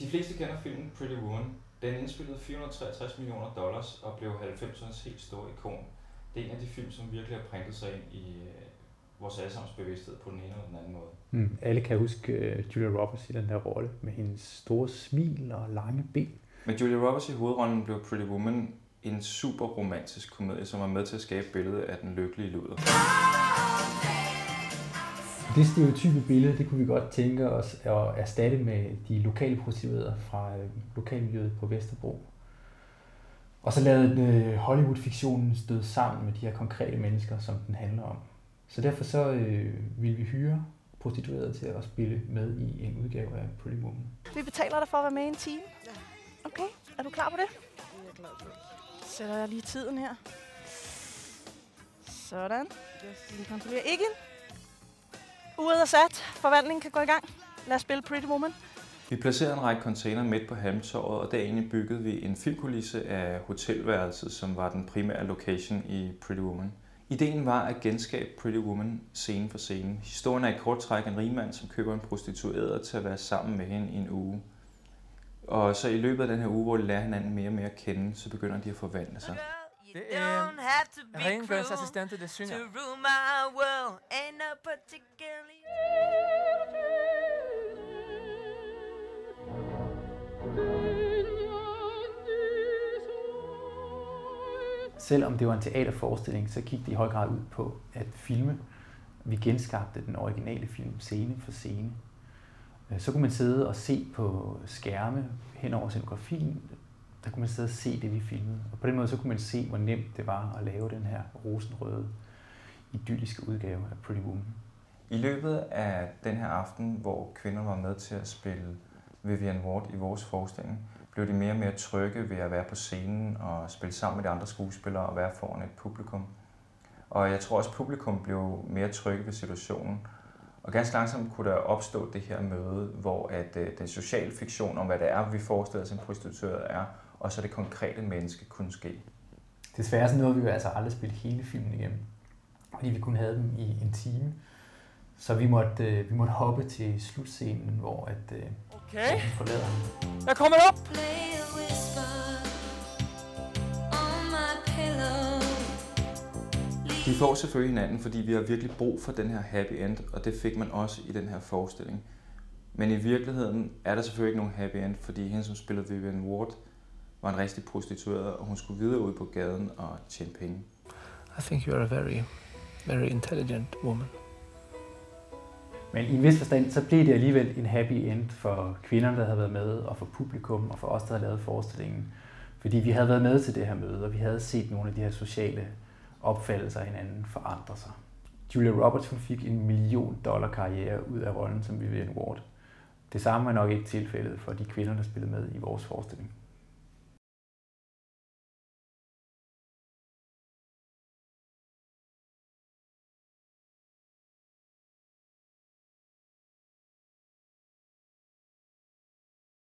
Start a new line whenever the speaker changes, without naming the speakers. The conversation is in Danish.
De fleste kender filmen Pretty Woman. Den indspillede 463 millioner dollars og blev 90'ernes helt store ikon. Det er en af de film, som virkelig har printet sig ind i øh, vores allesammens bevidsthed på den ene eller den anden måde.
Mm. Alle kan huske uh, Julia Roberts i den der rolle med hendes store smil og lange ben.
Med Julia Roberts i hovedrollen blev Pretty Woman en super romantisk komedie, som var med til at skabe billedet af den lykkelige luder.
Det stereotype billede, det kunne vi godt tænke os at erstatte med de lokale prostituerede fra øh, lokalmiljøet på Vesterbro. Og så lavede øh, Hollywood-fiktionen støde sammen med de her konkrete mennesker, som den handler om. Så derfor så øh, vil vi hyre prostituerede til at spille med i en udgave af Pretty Woman.
Vi betaler dig for at være med i en time. Okay, er du klar på det?
Det er jeg klar på.
Sætter jeg lige tiden her. Sådan.
Yes.
Vi kontrollerer ikke. Uret er sat. Forvandlingen kan gå i gang. Lad os spille Pretty Woman.
Vi placerede en række container midt på Halmtorvet, og derinde byggede vi en filmkulisse af hotelværelset, som var den primære location i Pretty Woman. Ideen var at genskabe Pretty Woman scene for scene. Historien er i kort træk en rigmand, som køber en prostitueret til at være sammen med hende i en uge. Og så i løbet af den her uge, hvor de lærer hinanden mere og mere at kende, så begynder de at forvandle sig.
Det er rengøringsassistenter, der synger.
Selvom det var en teaterforestilling, så gik det i høj grad ud på at filme. Vi genskabte den originale film scene for scene. Øh, så kunne man sidde og se på skærme hen over scenografien. Der kunne man sidde og se det, vi filmede. Og på den måde så kunne man se, hvor nemt det var at lave den her rosenrøde, idylliske udgave af Pretty Woman.
I løbet af den her aften, hvor kvinder var med til at spille Vivian Ward i vores forestilling, blev de mere og mere trygge ved at være på scenen og spille sammen med de andre skuespillere og være foran et publikum. Og jeg tror også, at publikum blev mere trygge ved situationen. Og ganske langsomt kunne der opstå det her møde, hvor at, øh, den sociale fiktion om, hvad det er, vi forestiller os en prostitueret er, og så det konkrete menneske kunne ske.
Desværre så nåede vi jo altså aldrig spille hele filmen igennem, fordi vi kun havde dem i en time. Så vi måtte, øh, vi måtte hoppe til slutscenen, hvor at, øh,
Okay,
hun forlader ham.
jeg kommer op.
De får selvfølgelig hinanden, fordi vi har virkelig brug for den her happy end, og det fik man også i den her forestilling. Men i virkeligheden er der selvfølgelig ikke nogen happy end, fordi hende, som spillede Vivian Ward, var en rigtig prostitueret, og hun skulle videre ud på gaden og tjene penge.
I think you are a very, very intelligent woman.
Men i en vis forstand, så blev det alligevel en happy end for kvinderne, der havde været med, og for publikum, og for os, der havde lavet forestillingen. Fordi vi havde været med til det her møde, og vi havde set nogle af de her sociale opfattelser af hinanden forandre sig. Julia Roberts hun fik en million dollar karriere ud af rollen som Vivian Ward. Det samme er nok ikke tilfældet for de kvinder, der spillede med i vores forestilling.